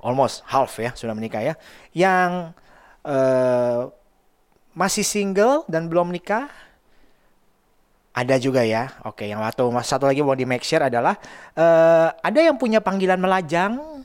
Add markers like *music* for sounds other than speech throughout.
Almost half ya, sudah menikah ya. Yang eh, masih single dan belum nikah ada juga ya. Oke, yang satu satu lagi mau di make share adalah eh, ada yang punya panggilan melajang?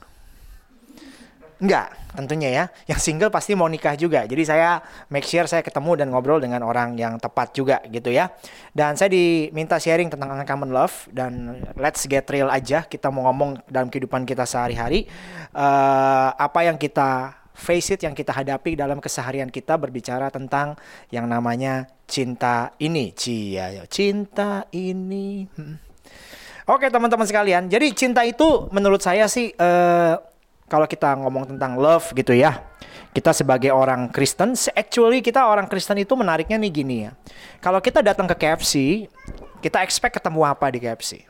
Enggak, tentunya ya. Yang single pasti mau nikah juga. Jadi saya make sure saya ketemu dan ngobrol dengan orang yang tepat juga gitu ya. Dan saya diminta sharing tentang uncommon love dan let's get real aja. Kita mau ngomong dalam kehidupan kita sehari-hari eh, apa yang kita face it yang kita hadapi dalam keseharian kita berbicara tentang yang namanya cinta ini. Cia, cinta ini. Hmm. Oke teman-teman sekalian, jadi cinta itu menurut saya sih eh, kalau kita ngomong tentang love gitu ya, kita sebagai orang Kristen, actually kita orang Kristen itu menariknya nih gini ya. Kalau kita datang ke KFC, kita expect ketemu apa di KFC?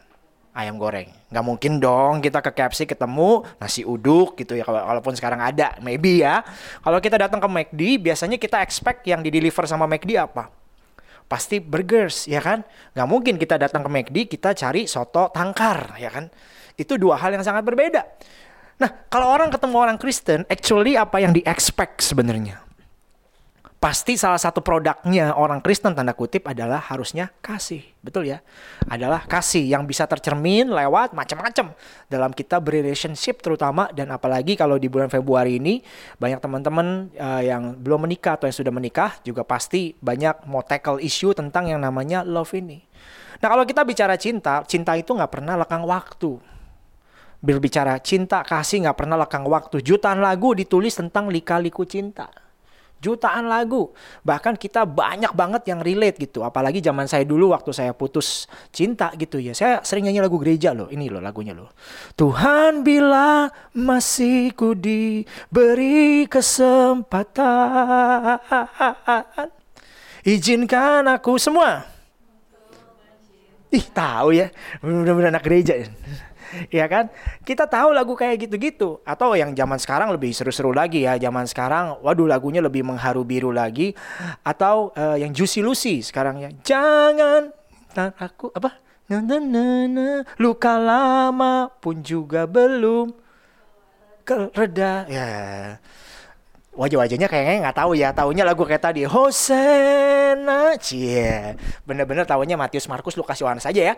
Ayam goreng. Nggak mungkin dong kita ke KFC ketemu nasi uduk gitu ya. Walaupun sekarang ada, maybe ya. Kalau kita datang ke McD, biasanya kita expect yang di deliver sama McD apa? Pasti burgers, ya kan? Nggak mungkin kita datang ke McD, kita cari soto tangkar, ya kan? Itu dua hal yang sangat berbeda. Nah, kalau orang ketemu orang Kristen, actually apa yang di-expect sebenarnya? Pasti salah satu produknya orang Kristen tanda kutip adalah harusnya kasih. Betul ya? Adalah kasih yang bisa tercermin lewat macam-macam dalam kita berrelationship terutama dan apalagi kalau di bulan Februari ini banyak teman-teman uh, yang belum menikah atau yang sudah menikah juga pasti banyak mau tackle issue tentang yang namanya love ini. Nah, kalau kita bicara cinta, cinta itu nggak pernah lekang waktu berbicara cinta kasih nggak pernah lekang waktu. Jutaan lagu ditulis tentang lika-liku cinta. Jutaan lagu. Bahkan kita banyak banget yang relate gitu. Apalagi zaman saya dulu waktu saya putus cinta gitu ya. Saya sering nyanyi lagu gereja loh ini loh lagunya loh. Tuhan bila masih ku diberi kesempatan izinkan aku. Semua? Ih tahu ya. Benar-benar anak gereja ya *laughs* kan? Kita tahu lagu kayak gitu-gitu atau yang zaman sekarang lebih seru-seru lagi ya. Zaman sekarang waduh lagunya lebih mengharu biru lagi atau uh, yang Juicy Lucy sekarang ya. Jangan aku apa? Na, na, na, na, luka lama pun juga belum kereda ya wajah-wajahnya kayaknya nggak tahu ya. Tahunya lagu kayak tadi Hosena cie. Bener-bener tahunya Matius Markus Lukas Yohanes saja ya.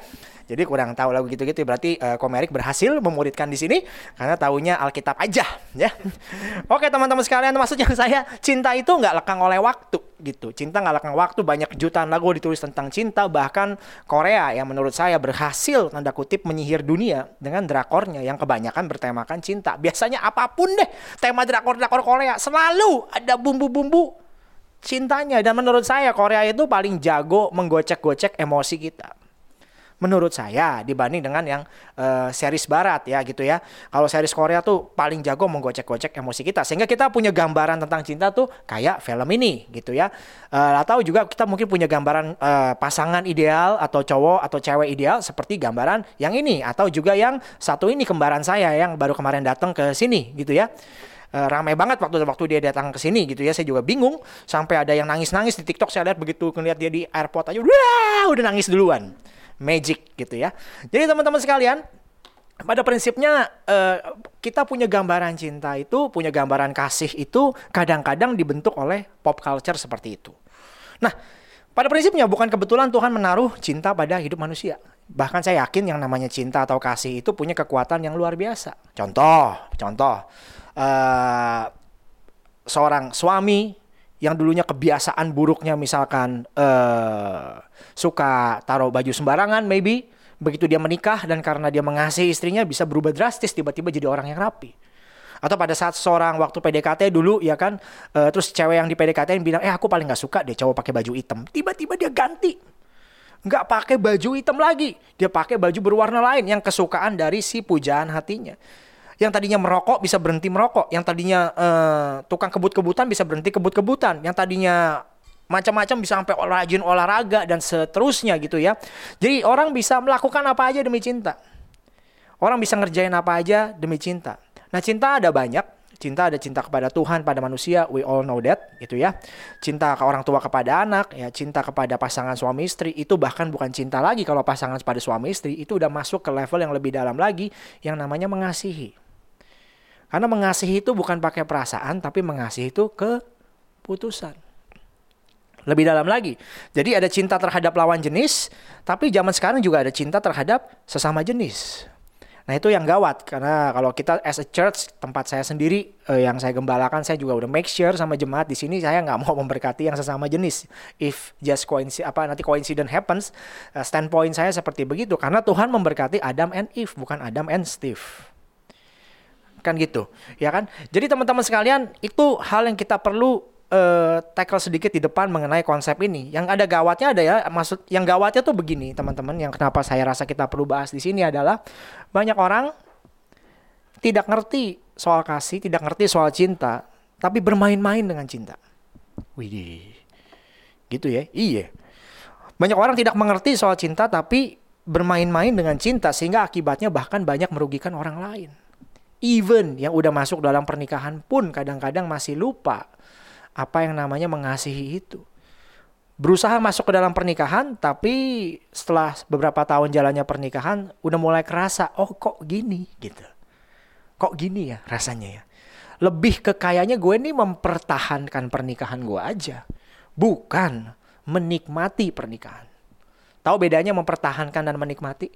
Jadi kurang tahu lagu gitu-gitu berarti uh, Komerik berhasil memuridkan di sini karena tahunya Alkitab aja ya. *laughs* Oke teman-teman sekalian maksudnya *laughs* saya cinta itu nggak lekang oleh waktu gitu. Cinta nggak lekang waktu banyak jutaan lagu ditulis tentang cinta bahkan Korea yang menurut saya berhasil tanda kutip menyihir dunia dengan drakornya yang kebanyakan bertemakan cinta. Biasanya apa pun deh tema drakor-drakor Korea selalu selalu ada bumbu-bumbu cintanya dan menurut saya Korea itu paling jago menggocek-gocek emosi kita. Menurut saya dibanding dengan yang uh, series barat ya gitu ya. Kalau series Korea tuh paling jago menggocek-gocek emosi kita sehingga kita punya gambaran tentang cinta tuh kayak film ini gitu ya. Uh, atau juga kita mungkin punya gambaran uh, pasangan ideal atau cowok atau cewek ideal seperti gambaran yang ini atau juga yang satu ini kembaran saya yang baru kemarin datang ke sini gitu ya uh, ramai banget waktu waktu dia datang ke sini gitu ya. Saya juga bingung sampai ada yang nangis-nangis di TikTok saya lihat begitu ngeliat dia di airport aja wah udah nangis duluan. Magic gitu ya. Jadi teman-teman sekalian, pada prinsipnya uh, kita punya gambaran cinta itu, punya gambaran kasih itu kadang-kadang dibentuk oleh pop culture seperti itu. Nah, pada prinsipnya bukan kebetulan Tuhan menaruh cinta pada hidup manusia. Bahkan saya yakin yang namanya cinta atau kasih itu punya kekuatan yang luar biasa. Contoh, contoh uh, seorang suami yang dulunya kebiasaan buruknya misalkan uh, suka taruh baju sembarangan maybe begitu dia menikah dan karena dia mengasihi istrinya bisa berubah drastis tiba-tiba jadi orang yang rapi. Atau pada saat seorang waktu PDKT dulu ya kan uh, terus cewek yang di PDKT yang bilang eh aku paling nggak suka deh cowok pakai baju hitam. Tiba-tiba dia ganti. Nggak pakai baju hitam lagi. Dia pakai baju berwarna lain yang kesukaan dari si pujaan hatinya Yang tadinya merokok bisa berhenti merokok, yang tadinya uh, tukang kebut-kebutan bisa berhenti kebut-kebutan, yang tadinya macam-macam bisa sampai rajin olahraga dan seterusnya gitu ya. Jadi orang bisa melakukan apa aja demi cinta. Orang bisa ngerjain apa aja demi cinta. Nah, cinta ada banyak. Cinta ada cinta kepada Tuhan, pada manusia, we all know that, gitu ya. Cinta ke orang tua kepada anak, ya cinta kepada pasangan suami istri, itu bahkan bukan cinta lagi kalau pasangan pada suami istri, itu udah masuk ke level yang lebih dalam lagi, yang namanya mengasihi. Karena mengasihi itu bukan pakai perasaan, tapi mengasihi itu keputusan. Lebih dalam lagi. Jadi ada cinta terhadap lawan jenis, tapi zaman sekarang juga ada cinta terhadap sesama jenis. Nah itu yang gawat karena kalau kita as a church tempat saya sendiri eh, yang saya gembalakan saya juga udah make sure sama jemaat di sini saya nggak mau memberkati yang sesama jenis. If just coincidence apa nanti coincidence happens, uh, standpoint saya seperti begitu karena Tuhan memberkati Adam and Eve bukan Adam and Steve. Kan gitu, ya kan? Jadi teman-teman sekalian itu hal yang kita perlu uh, tackle sedikit di depan mengenai konsep ini. Yang ada gawatnya ada ya, maksud yang gawatnya tuh begini, teman-teman. Yang kenapa saya rasa kita perlu bahas di sini adalah banyak orang tidak ngerti soal kasih, tidak ngerti soal cinta, tapi bermain-main dengan cinta. Widih. Gitu ya? Iya. Banyak orang tidak mengerti soal cinta tapi bermain-main dengan cinta sehingga akibatnya bahkan banyak merugikan orang lain. Even yang udah masuk dalam pernikahan pun kadang-kadang masih lupa apa yang namanya mengasihi itu. Berusaha masuk ke dalam pernikahan, tapi setelah beberapa tahun jalannya pernikahan, udah mulai kerasa, oh kok gini gitu. Kok gini ya rasanya ya. Lebih ke kayaknya gue nih mempertahankan pernikahan gue aja. Bukan menikmati pernikahan. Tahu bedanya mempertahankan dan menikmati?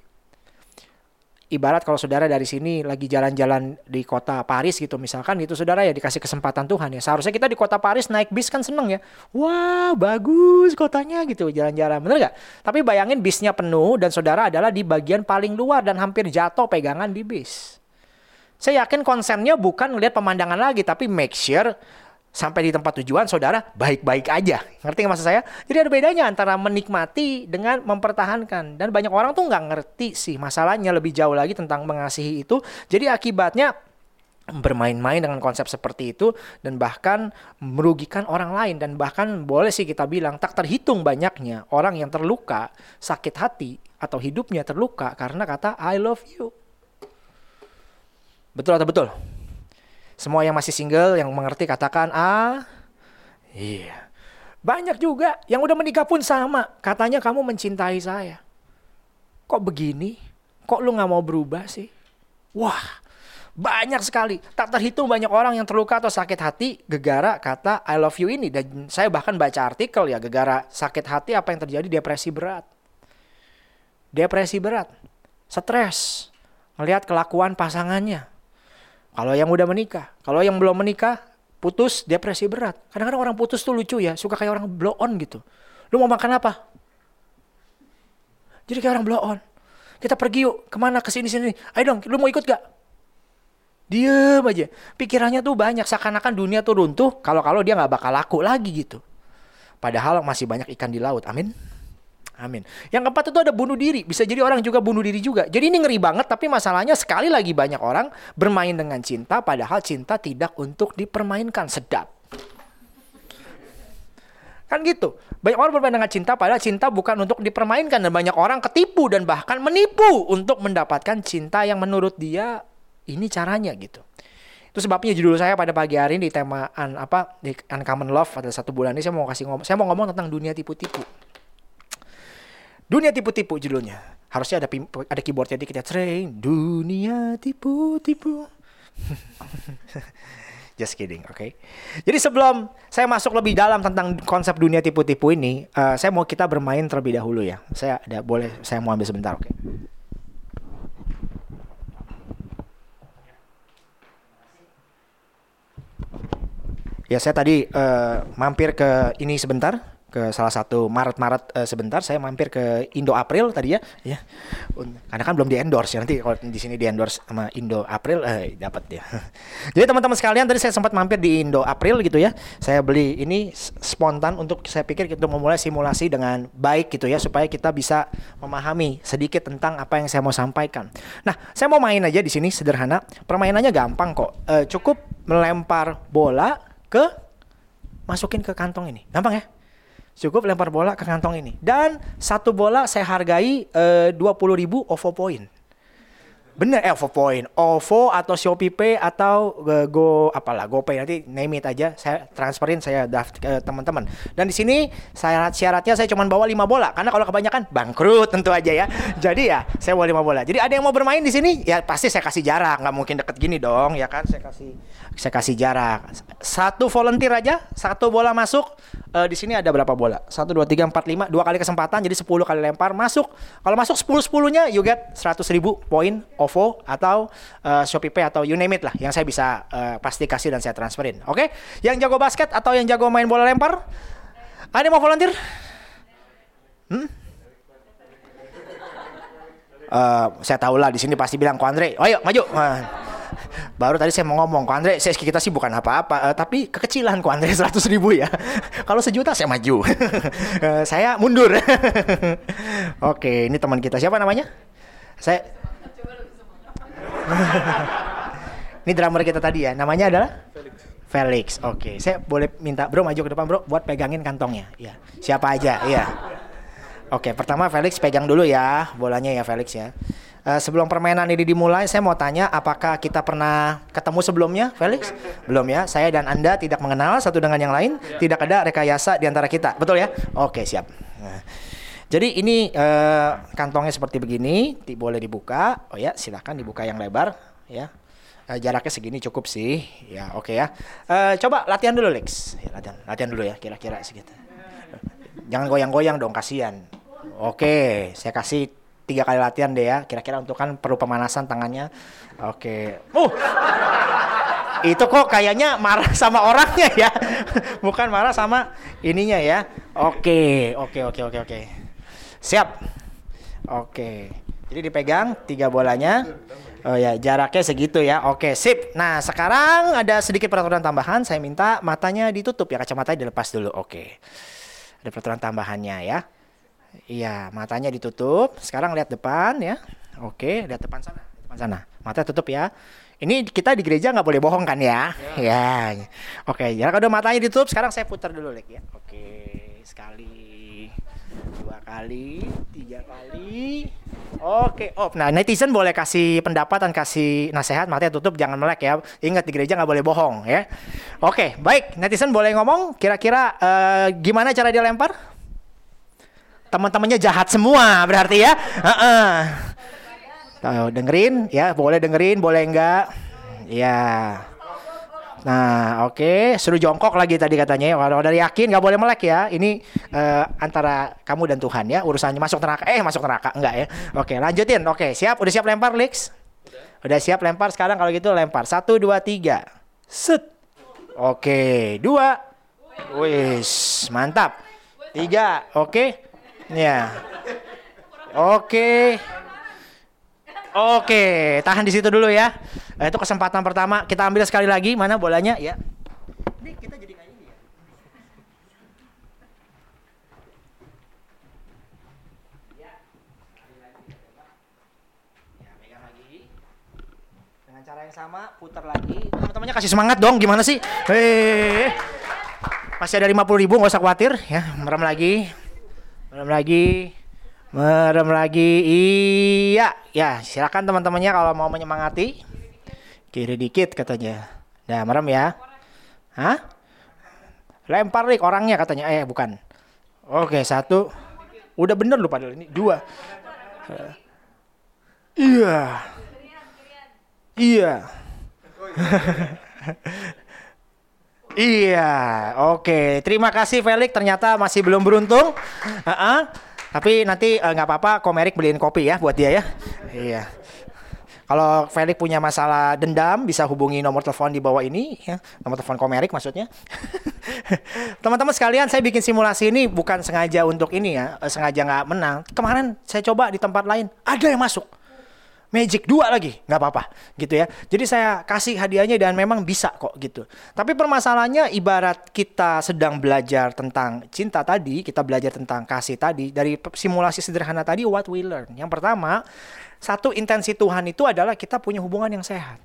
Ibarat kalau saudara dari sini lagi jalan-jalan di kota Paris gitu misalkan gitu saudara ya dikasih kesempatan Tuhan ya. Seharusnya kita di kota Paris naik bis kan seneng ya. Wah bagus kotanya gitu jalan-jalan bener gak tapi bayangin bisnya penuh dan saudara adalah di bagian paling luar dan hampir jatuh pegangan di bis. Saya yakin konsennya bukan ngelihat pemandangan lagi tapi make sure sampai di tempat tujuan saudara baik-baik aja. Ngerti nggak maksud saya? Jadi ada bedanya antara menikmati dengan mempertahankan. Dan banyak orang tuh nggak ngerti sih masalahnya lebih jauh lagi tentang mengasihi itu. Jadi akibatnya bermain-main dengan konsep seperti itu dan bahkan merugikan orang lain dan bahkan boleh sih kita bilang tak terhitung banyaknya orang yang terluka, sakit hati atau hidupnya terluka karena kata I love you. Betul atau betul? Semua yang masih single yang mengerti katakan ah. Iya. Banyak juga yang udah menikah pun sama. Katanya kamu mencintai saya. Kok begini? Kok lu gak mau berubah sih? Wah, banyak sekali. Tak terhitung banyak orang yang terluka atau sakit hati gegara kata I love you ini. Dan saya bahkan baca artikel ya gegara sakit hati apa yang terjadi depresi berat. Depresi berat. Stres. Melihat kelakuan pasangannya. Kalau yang udah menikah, kalau yang belum menikah, putus depresi berat. Kadang-kadang orang putus tuh lucu ya, suka kayak orang blow on gitu. Lu mau makan apa? Jadi kayak orang blow on. Kita pergi yuk, ke mana ke sini sini. Ayo dong, lu mau ikut gak? Diem aja. Pikirannya tuh banyak, seakan-akan dunia tuh runtuh. Kalau-kalau dia nggak bakal laku lagi gitu. Padahal masih banyak ikan di laut. Amin. Amin. Yang keempat itu ada bunuh diri. Bisa jadi orang juga bunuh diri juga. Jadi ini ngeri banget tapi masalahnya sekali lagi banyak orang bermain dengan cinta padahal cinta tidak untuk dipermainkan. Sedap. Kan gitu. Banyak orang bermain dengan cinta padahal cinta bukan untuk dipermainkan dan banyak orang ketipu dan bahkan menipu untuk mendapatkan cinta yang menurut dia ini caranya gitu. Itu sebabnya judul saya pada pagi hari ini di tema an, apa di Uncommon Love pada satu bulan ini saya mau kasih ngomong saya mau ngomong tentang dunia tipu-tipu. Dunia tipu-tipu judulnya. Harusnya ada ada keyboardnya dikit ya. Train dunia tipu-tipu. *laughs* Just kidding, oke. Okay? Jadi sebelum saya masuk lebih dalam tentang konsep dunia tipu-tipu ini, uh, saya mau kita bermain terlebih dahulu ya. Saya ada boleh saya mau ambil sebentar, oke. Okay? Ya saya tadi uh, mampir ke ini sebentar ke salah satu Maret-Maret eh, sebentar saya mampir ke Indo April tadi ya. Ya karena kan belum di endorse ya nanti kalau di sini di endorse sama Indo April eh dapat ya *laughs* jadi teman-teman sekalian tadi saya sempat mampir di Indo April gitu ya. Saya beli ini spontan untuk saya pikir kita memulai simulasi dengan baik gitu ya supaya kita bisa memahami sedikit tentang apa yang saya mau sampaikan. Nah saya mau main aja di sini sederhana. Permainannya gampang kok. Eh, cukup melempar bola ke masukin ke kantong ini. Gampang ya cukup lempar bola ke kantong ini. Dan satu bola saya hargai dua puluh ribu OVO point. Bener eh OVO point. OVO atau Shopee Pay atau eh, Go apalah GoPay. Nanti name it aja. Saya transferin saya draft ke teman-teman. Dan di sini syarat syaratnya saya cuma bawa lima bola. Karena kalau kebanyakan bangkrut tentu aja ya. Jadi ya saya bawa lima bola. Jadi ada yang mau bermain di sini ya pasti saya kasih jarak. Nggak mungkin deket gini dong ya kan? Saya kasih saya kasih jarak. Satu volunteer aja satu bola masuk. Eh, di sini ada berapa bola? Satu dua tiga empat lima. Dua kali kesempatan jadi 10 kali lempar masuk. Kalau masuk 10 10 nya you get 100 ribu poin OVO atau eh, Shopee Pay atau you name it lah yang saya bisa eh, pasti kasih dan saya transferin. Oke? Yang jago basket atau yang jago main bola lempar? Ada mau volunteer? Hmm? Eh, saya tahu lah di sini pasti bilang Ko Andre, ayo maju. Eh, baru tadi saya mau ngomong, Ko Andre, saya kita sih bukan apa-apa, eh, tapi kekecilan Ko Andre *laughs* 100 ribu ya. Kalau sejuta saya maju, *laughs* Eh, saya mundur. *laughs* Oke, ini teman kita siapa namanya? Saya. ini drummer kita tadi ya, namanya adalah Felix. Oke, saya boleh minta Bro maju ke depan Bro buat pegangin kantongnya. Iya. Siapa aja? Iya. Oke, pertama Felix pegang dulu ya bolanya ya Felix ya. Eh, sebelum permainan ini dimulai, saya mau tanya apakah kita pernah ketemu sebelumnya, Felix? Belum ya. Saya dan Anda tidak mengenal satu dengan yang lain, tidak ada rekayasa di antara kita. Betul ya? Oke, siap. Nah, jadi ini eh, kantongnya seperti begini, ti- boleh dibuka. Oh ya, silakan dibuka yang lebar ya. Eh, jaraknya segini cukup sih. Ya, oke ya. Eh, coba latihan dulu, Lex. Ya, latihan, latihan dulu ya, kira-kira segitu. Jangan goyang-goyang dong, kasihan. Oke, saya kasih tiga kali latihan deh ya. Kira-kira untuk kan perlu pemanasan tangannya. Oke. Uh, itu kok kayaknya marah sama orangnya ya, bukan marah sama ininya ya. Oke, oke, oke, oke, oke. Siap. Oke. Jadi dipegang tiga bolanya. Oh ya, jaraknya segitu ya. Oke, sip. Nah, sekarang ada sedikit peraturan tambahan. Saya minta matanya ditutup ya, kacamatanya dilepas dulu. Oke. Ada peraturan tambahannya ya. Iya, matanya ditutup. Sekarang lihat depan ya. Oke, lihat depan sana. Depan sana. Mata tutup ya. Ini kita di gereja nggak boleh bohong kan ya? Ya. Oke, jarak udah matanya ditutup. Sekarang saya putar dulu Lek ya. Oke, sekali, dua kali, tiga kali. Oke, oh, nah netizen boleh kasih pendapat dan kasih nasihat, matanya tutup, jangan melek ya. Ingat di gereja nggak boleh bohong ya. Oke, baik, netizen boleh ngomong. Kira-kira eh, gimana cara dia lempar? Teman-temannya jahat semua berarti ya. Heeh. Tahu dengerin ya, boleh dengerin, boleh enggak? Ya. Nah, oke, suruh jongkok lagi tadi katanya. ya. Kalau udah yakin nggak boleh melek ya. Ini eh, antara kamu dan Tuhan ya. Urusannya masuk neraka. Eh, masuk neraka enggak ya? Oke, lanjutin. Oke, siap. Udah siap lempar, Lex? Udah siap lempar. Sekarang kalau gitu lempar. Satu, dua, tiga. Set. Oke, dua. Wis, mantap. Tiga, oke. Ya. Oke. Oke, tahan di situ dulu ya. Eh, itu kesempatan pertama. Kita ambil sekali lagi. Mana bolanya? Ya. Kita jadi ya. Ya, ya. Dengan cara yang sama, putar lagi. Teman-temannya kasih semangat dong. Gimana sih? Hei. Masih ada 50 ribu, nggak usah khawatir ya. Merem lagi. Merem lagi. Merem lagi. Iya. Ya, silakan teman-temannya kalau mau menyemangati. Kiri dikit katanya. Nah, merem ya. Hah? Lempar nih orangnya katanya. Eh, bukan. Oke, satu. Udah bener lu padahal ini. Dua. Iya. Iya. *laughs* Iya, oke. Terima kasih Felix. Ternyata masih belum beruntung. Heeh. Tapi nanti eh, nggak apa-apa, Komerik beliin kopi ya buat dia ya. Iya. Kalau Felix punya masalah dendam, bisa hubungi nomor telepon di bawah ini, ya. nomor telepon Komerik maksudnya. *laughs* Teman-teman sekalian, saya bikin simulasi ini bukan sengaja untuk ini ya, eh, sengaja nggak menang. Kemarin saya coba di tempat lain, ada yang masuk. Magic dua lagi, nggak apa-apa, gitu ya. Jadi saya kasih hadiahnya dan memang bisa kok gitu. Tapi permasalahannya ibarat kita sedang belajar tentang cinta tadi, kita belajar tentang kasih tadi dari simulasi sederhana tadi, what we learn. Yang pertama, satu intensi Tuhan itu adalah kita punya hubungan yang sehat.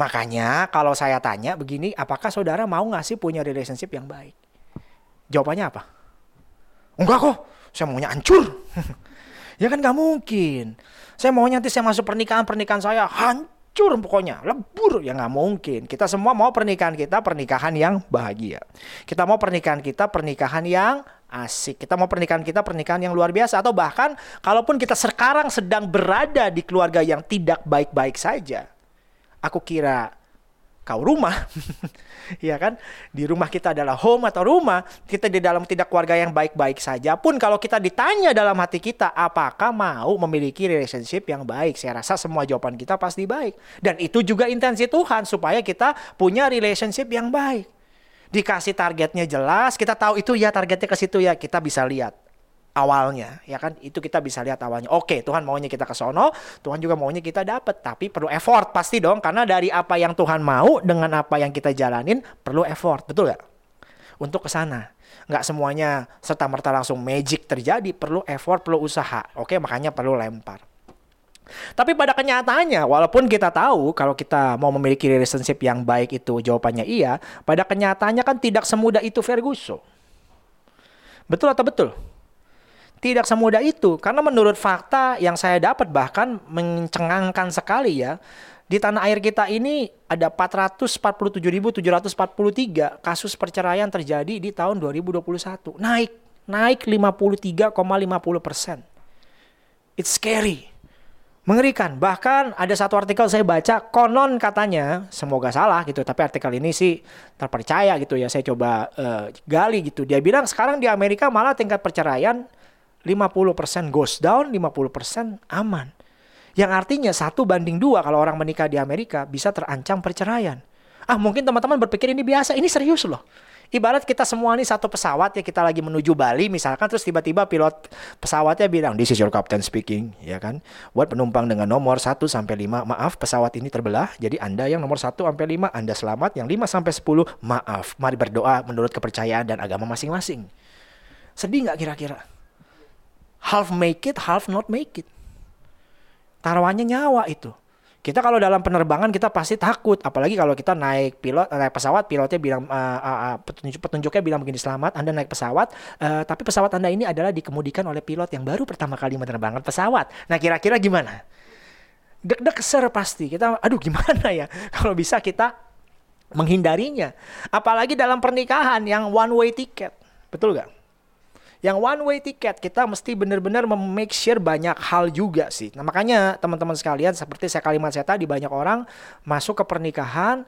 Makanya kalau saya tanya begini, apakah saudara mau ngasih punya relationship yang baik? Jawabannya apa? Enggak kok, saya maunya hancur. *laughs* ya kan gak mungkin. Saya maunya nanti saya masuk pernikahan, pernikahan saya hancur pokoknya, lebur. Ya nggak mungkin. Kita semua mau pernikahan kita pernikahan yang bahagia. Kita mau pernikahan kita pernikahan yang asik. Kita mau pernikahan kita pernikahan yang luar biasa atau bahkan kalaupun kita sekarang sedang berada di keluarga yang tidak baik-baik saja, aku kira kau rumah. *laughs* ya kan? Di rumah kita adalah home atau rumah, kita di dalam tidak keluarga yang baik-baik saja pun kalau kita ditanya dalam hati kita apakah mau memiliki relationship yang baik, saya rasa semua jawaban kita pasti baik. Dan itu juga intensi Tuhan supaya kita punya relationship yang baik. Dikasih targetnya jelas, kita tahu itu ya targetnya ke situ ya, kita bisa lihat awalnya ya kan? Itu kita bisa lihat awalnya. Oke Tuhan maunya kita ke sono Tuhan juga maunya kita dapat tapi perlu effort pasti dong. Karena dari apa yang Tuhan mau dengan apa yang kita jalanin perlu effort betul gak untuk ke sana. Nggak semuanya serta merta langsung magic terjadi perlu effort perlu usaha. Oke makanya perlu lempar. Tapi pada kenyataannya, walaupun kita tahu kalau kita mau memiliki relationship yang baik itu jawabannya iya, pada kenyataannya kan tidak semudah itu Ferguson. Betul atau betul? Tidak semudah itu, karena menurut fakta yang saya dapat bahkan mencengangkan sekali ya, di tanah air kita ini ada 447.743 kasus perceraian terjadi di tahun 2021. Naik, naik 53,50 persen. It's scary. Mengerikan. Bahkan ada satu artikel saya baca, konon katanya, semoga salah gitu, tapi artikel ini sih terpercaya gitu ya, saya coba uh, gali gitu. Dia bilang sekarang di Amerika malah tingkat perceraian 50% goes down, 50% aman. Yang artinya satu banding dua kalau orang menikah di Amerika bisa terancam perceraian. Ah mungkin teman-teman berpikir ini biasa, ini serius loh. Ibarat kita semua ini satu pesawat ya kita lagi menuju Bali misalkan terus tiba-tiba pilot pesawatnya bilang this is your captain speaking ya kan. Buat penumpang dengan nomor 1 sampai 5 maaf pesawat ini terbelah jadi Anda yang nomor 1 sampai 5 Anda selamat yang 5 sampai 10 maaf. Mari berdoa menurut kepercayaan dan agama masing-masing. Sedih nggak kira-kira? Half make it, half not make it. Taruhannya nyawa itu. Kita kalau dalam penerbangan kita pasti takut, apalagi kalau kita naik pilot naik pesawat, pilotnya bilang uh, uh, petunjuk petunjuknya bilang begini selamat, Anda naik pesawat, uh, tapi pesawat Anda ini adalah dikemudikan oleh pilot yang baru pertama kali menerbangkan pesawat. Nah kira-kira gimana? Deg-deg ser pasti kita, aduh gimana ya? *laughs* Kalau bisa kita menghindarinya, apalagi dalam pernikahan yang one way ticket, betul gak? Yang one way ticket kita mesti benar-benar make sure banyak hal juga sih. Nah makanya teman-teman sekalian seperti saya kalimat saya tadi banyak orang masuk ke pernikahan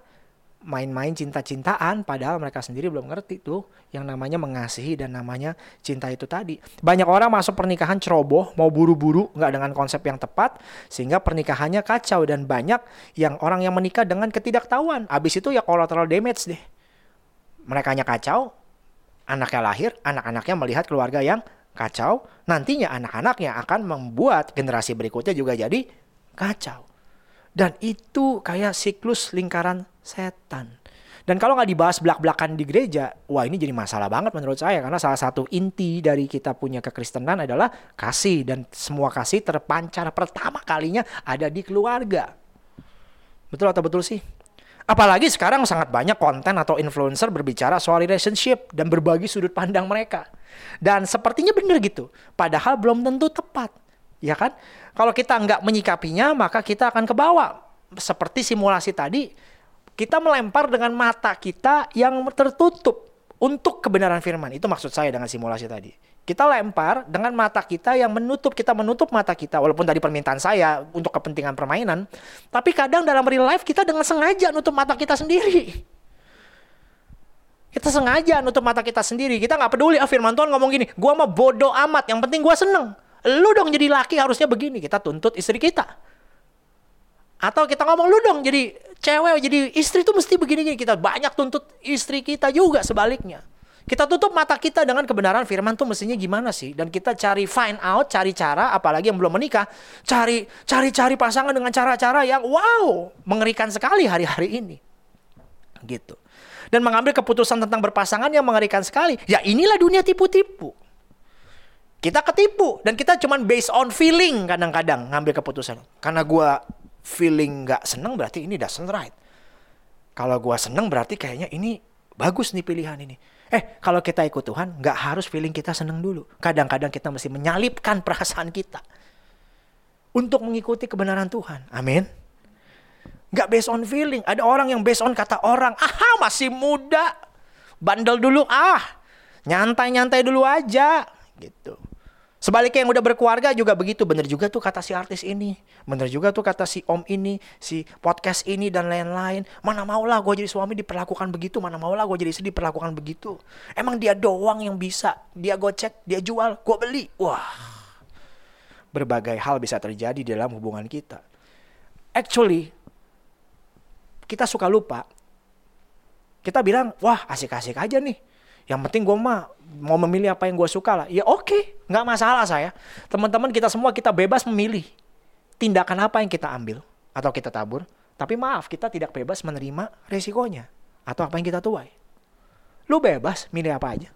main-main cinta-cintaan padahal mereka sendiri belum ngerti tuh yang namanya mengasihi dan namanya cinta itu tadi. Banyak orang masuk pernikahan ceroboh, mau buru-buru, nggak dengan konsep yang tepat sehingga pernikahannya kacau dan banyak yang orang yang menikah dengan ketidaktahuan. Abis itu ya collateral damage deh. Mereka hanya kacau, anaknya lahir, anak-anaknya melihat keluarga yang kacau, nantinya anak-anaknya akan membuat generasi berikutnya juga jadi kacau. Dan itu kayak siklus lingkaran setan. Dan kalau nggak dibahas belak-belakan di gereja, wah ini jadi masalah banget menurut saya. Karena salah satu inti dari kita punya kekristenan adalah kasih. Dan semua kasih terpancar pertama kalinya ada di keluarga. Betul atau betul sih? Apalagi sekarang sangat banyak konten atau influencer berbicara soal relationship dan berbagi sudut pandang mereka. Dan sepertinya benar gitu. Padahal belum tentu tepat. Ya kan? Kalau kita nggak menyikapinya, maka kita akan ke bawah. Seperti simulasi tadi, kita melempar dengan mata kita yang tertutup untuk kebenaran firman. Itu maksud saya dengan simulasi tadi. Kita lempar dengan mata kita yang menutup, kita menutup mata kita. Walaupun tadi permintaan saya untuk kepentingan permainan. Tapi kadang dalam real life kita dengan sengaja nutup mata kita sendiri. Kita sengaja nutup mata kita sendiri. Kita nggak peduli. Ah firman Tuhan ngomong gini. Gua mah bodoh amat. Yang penting gua seneng. Lu dong jadi laki harusnya begini. Kita tuntut istri kita. Atau kita ngomong lu dong jadi cewek jadi istri tuh mesti begini-gini. Kita banyak tuntut istri kita juga sebaliknya. Kita tutup mata kita dengan kebenaran firman tuh mestinya gimana sih? Dan kita cari find out, cari cara, apalagi yang belum menikah, cari cari cari pasangan dengan cara-cara yang wow, mengerikan sekali hari-hari ini. Gitu. Dan mengambil keputusan tentang berpasangan yang mengerikan sekali. Ya inilah dunia tipu-tipu. Kita ketipu dan kita cuman based on feeling kadang-kadang ngambil keputusan. Karena gua feeling nggak seneng berarti ini doesn't right. Kalau gua seneng berarti kayaknya ini bagus nih pilihan ini. Eh, kalau kita ikut Tuhan, nggak harus feeling kita seneng dulu. Kadang-kadang kita mesti menyalipkan *laughs* perasaan kita untuk mengikuti kebenaran Tuhan. Amin. Nggak based on feeling. Ada orang yang based on kata orang. Ah, masih muda. Bandel dulu. Ah, nyantai-nyantai dulu aja. Gitu. Sebaliknya yang udah berkeluarga juga begitu. Bener juga tuh kata si artis ini. Bener juga tuh kata si om ini, si podcast ini dan lain-lain. Mana maulah gue jadi suami diperlakukan begitu. Mana maulah gue jadi istri diperlakukan begitu. Emang dia doang yang bisa. Dia gocek, dia jual, gue beli. Wah. Berbagai hal bisa terjadi dalam hubungan kita. Actually, kita suka lupa. Kita bilang, wah asik-asik aja nih yang penting gue mah mau memilih apa yang gue suka lah. Ya oke, okay, nggak masalah saya. Teman-teman kita semua kita bebas memilih tindakan apa yang kita ambil atau kita tabur. Tapi maaf, kita tidak bebas menerima resikonya atau apa yang kita tuai. Lu bebas milih apa aja.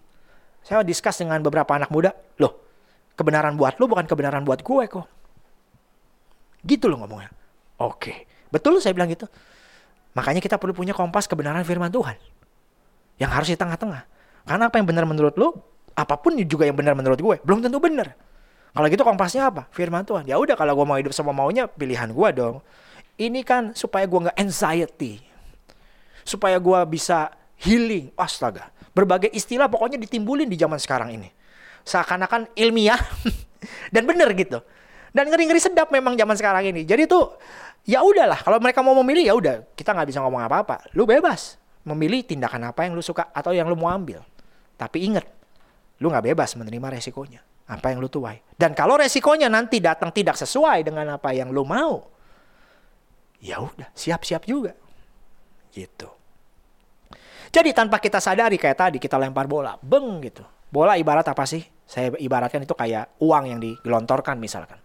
Saya diskus dengan beberapa anak muda, loh kebenaran buat lu bukan kebenaran buat gue kok. Gitu loh ngomongnya. Oke, betul saya bilang gitu. Makanya kita perlu punya kompas kebenaran firman Tuhan. Yang harus di tengah-tengah. Karena apa yang benar menurut lu, apa pun juga yang benar menurut gue, belum tentu benar. Kalau gitu kompasnya apa? Firman Tuhan. Ya udah kalau gue mau hidup sama maunya, pilihan gue dong. Ini kan supaya gue nggak anxiety. Supaya gue bisa healing. Astaga. Berbagai istilah pokoknya ditimbulin di zaman sekarang ini. Seakan-akan ilmiah *laughs* dan benar gitu. Dan ngeri-ngeri sedap memang zaman sekarang ini. Jadi tuh ya udahlah kalau mereka mau memilih ya udah kita nggak bisa ngomong apa-apa. Lu bebas memilih tindakan apa yang lu suka atau yang lu mau ambil. Tapi ingat, lu nggak bebas menerima resikonya. Apa yang lu tuai. Dan kalau resikonya nanti datang tidak sesuai dengan apa yang lu mau, ya udah siap-siap juga. Gitu. Jadi tanpa kita sadari kayak tadi kita lempar bola, beng gitu. Bola ibarat apa sih? Saya ibaratkan itu kayak uang yang digelontorkan misalkan.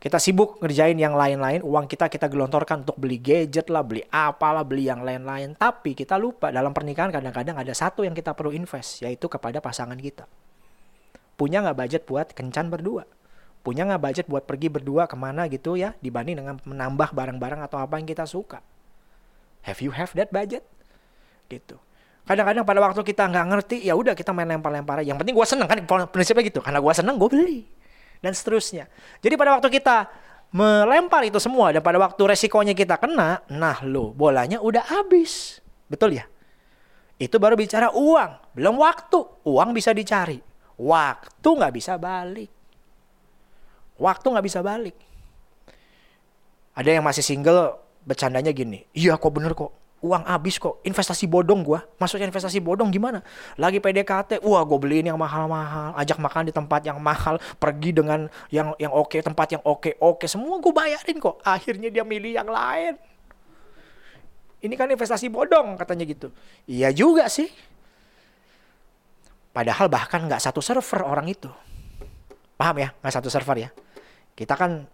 Kita sibuk ngerjain yang lain-lain, uang kita kita gelontorkan untuk beli gadget lah, beli apalah, beli yang lain-lain. Tapi kita lupa dalam pernikahan kadang-kadang ada satu yang kita perlu invest, yaitu kepada pasangan kita. Punya nggak budget buat kencan berdua? Punya nggak budget buat pergi berdua ke mana gitu ya, dibanding dengan menambah barang-barang atau apa yang kita suka? Have you have that budget? Gitu. Kadang-kadang pada waktu kita nggak ngerti, ya udah kita main lempar-lempar. Yang penting gue seneng kan prinsipnya gitu. Karena gue seneng, gue beli dan seterusnya. Jadi pada waktu kita melempar itu semua dan pada waktu resikonya kita kena, nah lo bolanya udah habis. Betul ya? Itu baru bicara uang, belum waktu. Uang bisa dicari, waktu nggak bisa balik. Waktu nggak bisa balik. Ada yang masih single bercandanya gini, iya kok bener kok uang habis kok. Investasi bodong gua. Maksudnya investasi bodong gimana? Lagi PDKT wah gue beliin yang mahal-mahal. Ajak makan di tempat yang mahal pergi dengan yang yang oke tempat yang oke oke semua gue bayarin kok. Akhirnya dia milih yang lain. Ini kan investasi bodong katanya gitu. Iya juga sih. Padahal bahkan nggak satu server orang itu. Paham ya? Nggak satu server ya? Kita kan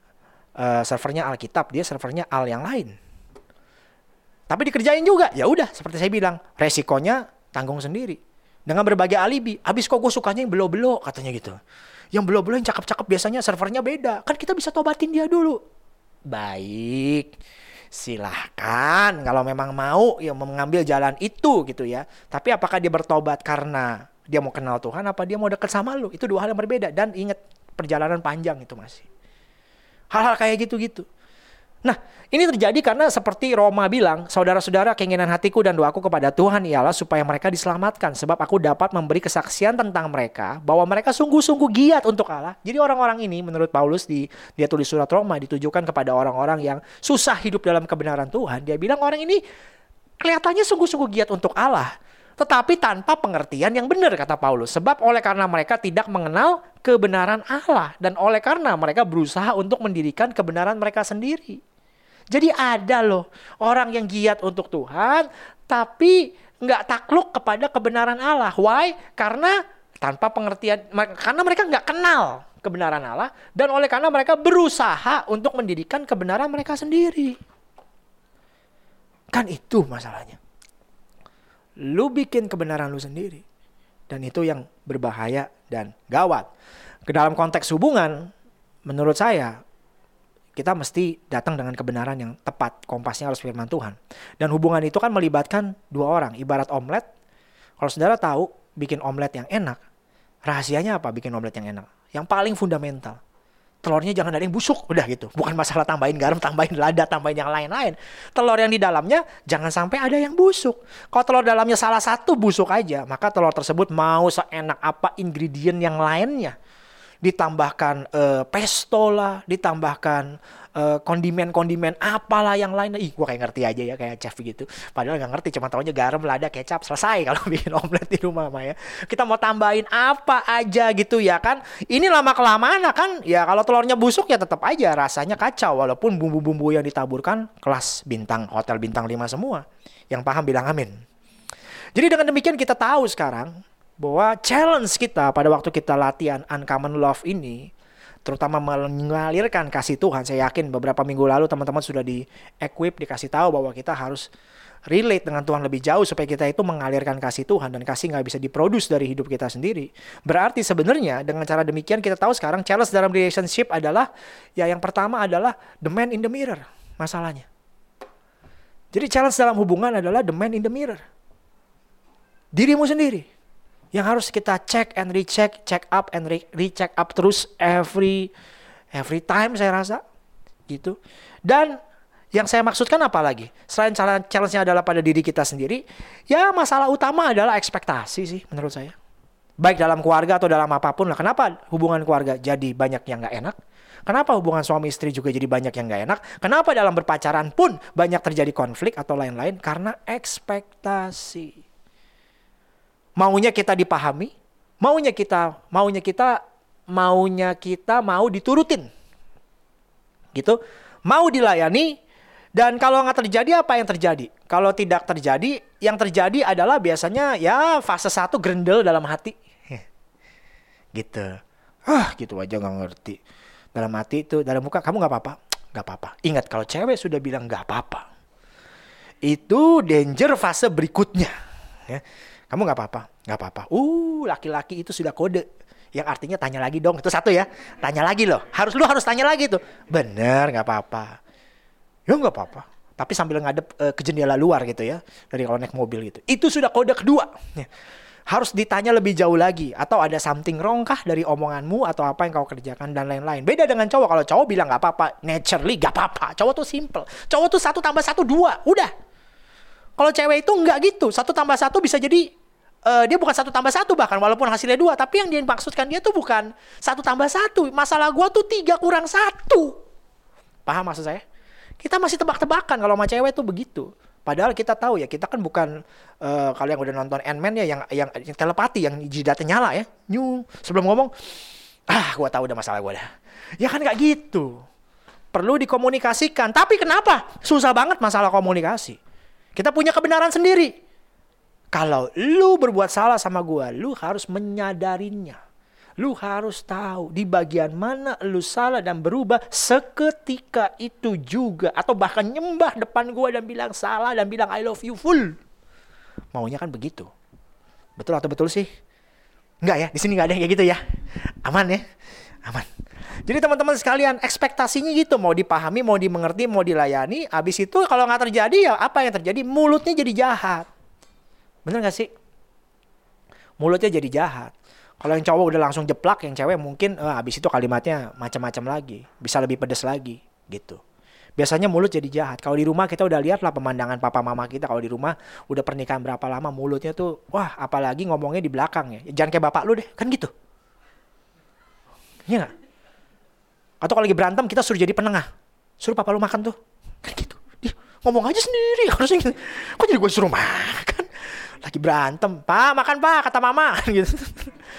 uh, servernya Alkitab dia servernya Al yang lain tapi dikerjain juga. Ya udah, seperti saya bilang, resikonya tanggung sendiri. Dengan berbagai alibi. Habis kok gue sukanya yang belo-belo katanya gitu. Yang belo-belo yang cakep-cakep biasanya servernya beda. Kan kita bisa tobatin dia dulu. Baik. Silahkan kalau memang mau yang mengambil jalan itu gitu ya. Tapi apakah dia bertobat karena dia mau kenal Tuhan apa dia mau deket sama lu? Itu dua hal yang berbeda. Dan ingat perjalanan panjang itu masih. Hal-hal kayak gitu-gitu. Nah, ini terjadi karena seperti Roma bilang, saudara-saudara keinginan hatiku dan doaku kepada Tuhan ialah supaya mereka diselamatkan. Sebab aku dapat memberi kesaksian tentang mereka bahwa mereka sungguh-sungguh giat untuk Allah. Jadi orang-orang ini menurut Paulus di dia tulis surat Roma ditujukan kepada orang-orang yang susah hidup dalam kebenaran Tuhan. Dia bilang orang ini kelihatannya sungguh-sungguh giat untuk Allah. Tetapi tanpa pengertian yang benar kata Paulus. Sebab oleh karena mereka tidak mengenal kebenaran Allah. Dan oleh karena mereka berusaha untuk mendirikan kebenaran mereka sendiri. Jadi ada loh orang yang giat untuk Tuhan, tapi nggak takluk kepada kebenaran Allah. Why? Karena tanpa pengertian, karena mereka nggak kenal kebenaran Allah, dan oleh karena mereka berusaha untuk mendirikan kebenaran mereka sendiri. Kan itu masalahnya. Lu bikin kebenaran lu sendiri. Dan itu yang berbahaya dan gawat. Ke dalam konteks hubungan, menurut saya, kita mesti datang dengan kebenaran yang tepat. Kompasnya harus firman Tuhan. Dan hubungan itu kan melibatkan dua orang. Ibarat omlet. Kalau saudara tahu bikin omlet yang enak, rahasianya apa bikin omlet yang enak? Yang paling fundamental telurnya jangan ada yang busuk udah gitu bukan masalah tambahin garam tambahin lada tambahin yang lain-lain telur yang di dalamnya jangan sampai ada yang busuk kalau telur dalamnya salah satu busuk aja maka telur tersebut mau seenak apa ingredient yang lainnya ditambahkan uh, pesto lah ditambahkan uh, kondimen-kondimen apalah yang lain. Ih, gua kayak ngerti aja ya kayak chef gitu. Padahal nggak ngerti, cuma taunya garam, lada, kecap, selesai kalau *laughs* bikin omelet di rumah mah ya. Kita mau tambahin apa aja gitu ya kan. Ini lama kelamaan kan ya kalau telurnya busuk ya tetap aja rasanya kacau walaupun bumbu-bumbu yang ditaburkan kelas bintang hotel bintang 5 semua. Yang paham bilang amin. Jadi dengan demikian kita tahu sekarang bahwa challenge kita pada waktu kita latihan uncommon love ini terutama mengalirkan kasih Tuhan. Saya yakin beberapa minggu lalu teman-teman sudah di equip dikasih tahu bahwa kita harus relate dengan Tuhan lebih jauh supaya kita itu mengalirkan kasih Tuhan dan kasih nggak bisa diproduksi dari hidup kita sendiri. Berarti sebenarnya dengan cara demikian kita tahu sekarang challenge dalam relationship adalah ya yang pertama adalah the man in the mirror masalahnya. Jadi challenge dalam hubungan adalah the man in the mirror. Dirimu sendiri yang harus kita check and recheck, check up and re recheck up terus every every time saya rasa gitu. Dan yang saya maksudkan apa lagi? Selain challenge-nya adalah pada diri kita sendiri, ya masalah utama adalah ekspektasi sih menurut saya. Baik dalam keluarga atau dalam apa pun lah. Kenapa hubungan keluarga jadi banyak yang nggak enak? Kenapa hubungan suami istri juga jadi banyak yang nggak enak? Kenapa dalam berpacaran pun banyak terjadi konflik atau lain-lain? Karena ekspektasi maunya kita dipahami, maunya kita maunya kita maunya kita mau diturutin. Gitu. Mau dilayani dan kalau nggak terjadi apa yang terjadi? Kalau tidak terjadi, yang terjadi adalah biasanya ya fase satu grendel dalam hati. *laughs* gitu. Ah, gitu aja nggak ngerti. Dalam hati itu, dalam muka kamu nggak apa-apa, nggak apa-apa. Ingat kalau cewek sudah bilang nggak apa-apa, itu danger fase berikutnya. Ya kamu nggak apa-apa, nggak apa-apa. Uh, laki-laki itu sudah kode. Yang artinya tanya lagi dong. Itu satu ya. Tanya lagi loh. Harus lu harus tanya lagi tuh. Bener, nggak apa-apa. Ya nggak apa-apa. Tapi sambil ngadep uh, ke jendela luar gitu ya. Dari kalau naik mobil gitu. Itu sudah kode kedua. Harus ditanya lebih jauh lagi. Atau ada something wrong kah dari omonganmu atau apa yang kau kerjakan dan lain-lain. Beda dengan cowok. Kalau cowok bilang nggak apa-apa. Naturally nggak apa-apa. Cowok tuh simple. Cowok tuh satu tambah satu dua. Udah kalau cewek itu enggak gitu. Satu tambah satu bisa jadi uh, dia bukan satu tambah satu bahkan walaupun hasilnya dua. Tapi yang dia maksudkan dia tuh bukan satu tambah satu. Masalah gua tuh tiga kurang satu. Paham maksud saya? Kita masih tebak-tebakan kalau sama cewek tuh begitu. Padahal kita tahu ya, kita kan bukan uh, kalau yang udah nonton Ant-Man ya yang, yang yang telepati yang jidatnya nyala ya. Nyu sebelum ngomong, ah gua tahu udah masalah gua dah. Ya kan nggak gitu. Perlu dikomunikasikan. Tapi kenapa? Susah banget masalah komunikasi. Kita punya kebenaran sendiri. Kalau lu berbuat salah sama gua, lu harus menyadarinya. Lu harus tahu di bagian mana lu salah dan berubah seketika itu juga. Atau bahkan nyembah depan gua dan bilang salah dan bilang I love you full. Maunya kan begitu. Betul atau betul sih? Enggak ya, di sini nggak ada yang kayak gitu ya. Aman ya? Aman. Jadi teman-teman sekalian ekspektasinya gitu mau dipahami, mau dimengerti, mau dilayani. Abis itu kalau nggak terjadi ya apa yang terjadi? Mulutnya jadi jahat. Bener gak sih? Mulutnya jadi jahat. Kalau yang cowok udah langsung jeplak, yang cewek mungkin eh, abis itu kalimatnya macam-macam lagi, bisa lebih pedes lagi, gitu. Biasanya mulut jadi jahat. Kalau di rumah kita udah lihat lah pemandangan papa mama kita. Kalau di rumah udah pernikahan berapa lama mulutnya tuh, wah apalagi ngomongnya di belakang ya. Jangan kayak bapak lu deh, kan gitu. Iya gak? Atau kalau lagi berantem kita suruh jadi penengah. Suruh papa lu makan tuh. Kan gitu. Dia ngomong aja sendiri *laughs* harusnya gitu. Kok jadi gue suruh makan? Lagi berantem. Pak makan pak kata mama. *laughs* gitu.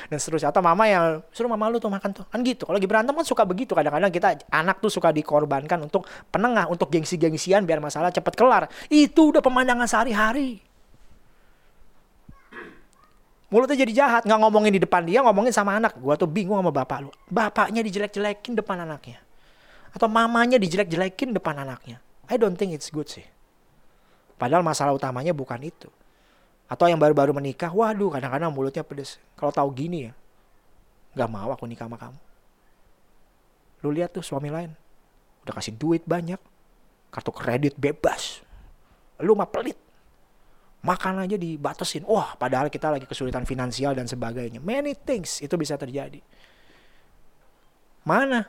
dan seterusnya atau mama yang suruh mama lu tuh makan tuh kan gitu kalau lagi berantem kan suka begitu kadang-kadang kita anak tuh suka dikorbankan untuk penengah untuk gengsi-gengsian biar masalah cepet kelar itu udah pemandangan sehari-hari mulutnya jadi jahat. Nggak ngomongin di depan dia ngomongin sama anak. Gua tuh bingung sama bapak lu. Bapaknya dijelek-jelekin depan anaknya. Atau mamanya dijelek-jelekin depan anaknya. I don't think it's good sih. Padahal masalah utamanya bukan itu. Atau yang baru-baru menikah, waduh kadang-kadang mulutnya pedes. Kalau tahu gini ya, nggak mau aku nikah sama kamu. Lu lihat tuh suami lain, udah kasih duit banyak, kartu kredit bebas. Lu mah pelit. Makan aja dibatasin. Wah, padahal kita lagi kesulitan finansial dan sebagainya. Many things itu bisa terjadi. Mana?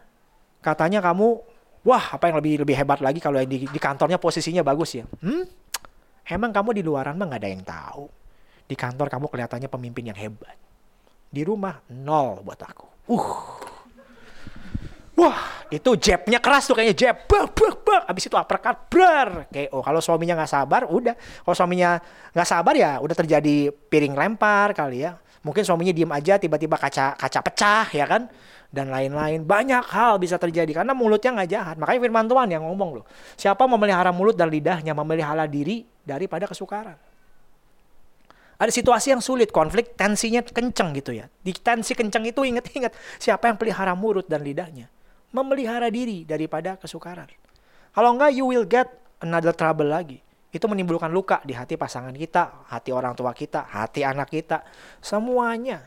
Katanya kamu, wah apa yang lebih lebih hebat lagi kalau di, di kantornya posisinya bagus ya. Hmm? Emang kamu di luaran mah gak ada yang tahu. Di kantor kamu kelihatannya pemimpin yang hebat. Di rumah nol buat aku. Uh. Wah, itu jabnya keras tuh kayaknya jab. Bak, bak, bak. Abis itu uppercut, brar. Kayak, oh kalau suaminya nggak sabar, udah. Kalau suaminya nggak sabar ya udah terjadi piring lempar kali ya. Mungkin suaminya diem aja, tiba-tiba kaca kaca pecah ya kan dan lain-lain. Banyak hal bisa terjadi karena mulutnya nggak jahat. Makanya firman Tuhan yang ngomong loh. Siapa memelihara mulut dan lidahnya memelihara diri daripada kesukaran. Ada situasi yang sulit, konflik, tensinya kenceng gitu ya. Di tensi kenceng itu ingat-ingat siapa yang pelihara mulut dan lidahnya. Memelihara diri daripada kesukaran. Kalau enggak you will get another trouble lagi. Itu menimbulkan luka di hati pasangan kita, hati orang tua kita, hati anak kita. Semuanya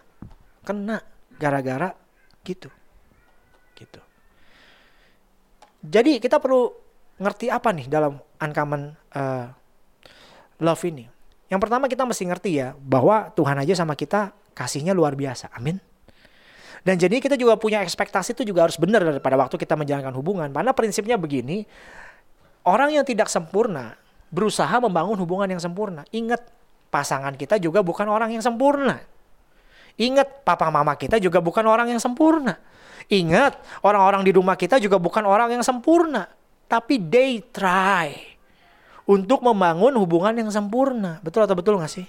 kena gara-gara gitu gitu jadi kita perlu ngerti apa nih dalam uncommon uh, love ini yang pertama kita mesti ngerti ya bahwa Tuhan aja sama kita kasihnya luar biasa amin dan jadi kita juga punya ekspektasi itu juga harus benar pada waktu kita menjalankan hubungan karena prinsipnya begini orang yang tidak sempurna berusaha membangun hubungan yang sempurna ingat pasangan kita juga bukan orang yang sempurna Ingat, papa mama kita juga bukan orang yang sempurna. Ingat, orang-orang di rumah kita juga bukan orang yang sempurna. Tapi they try untuk membangun hubungan yang sempurna. Betul atau betul gak sih?